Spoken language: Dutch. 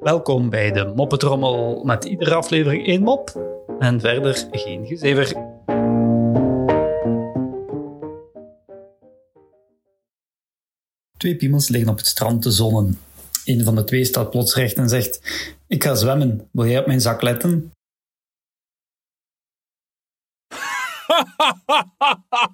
Welkom bij de Moppetrommel met iedere aflevering één mop en verder geen gezever. Twee piemels liggen op het strand te zonnen. Een van de twee staat plots recht en zegt: Ik ga zwemmen, wil jij op mijn zak letten?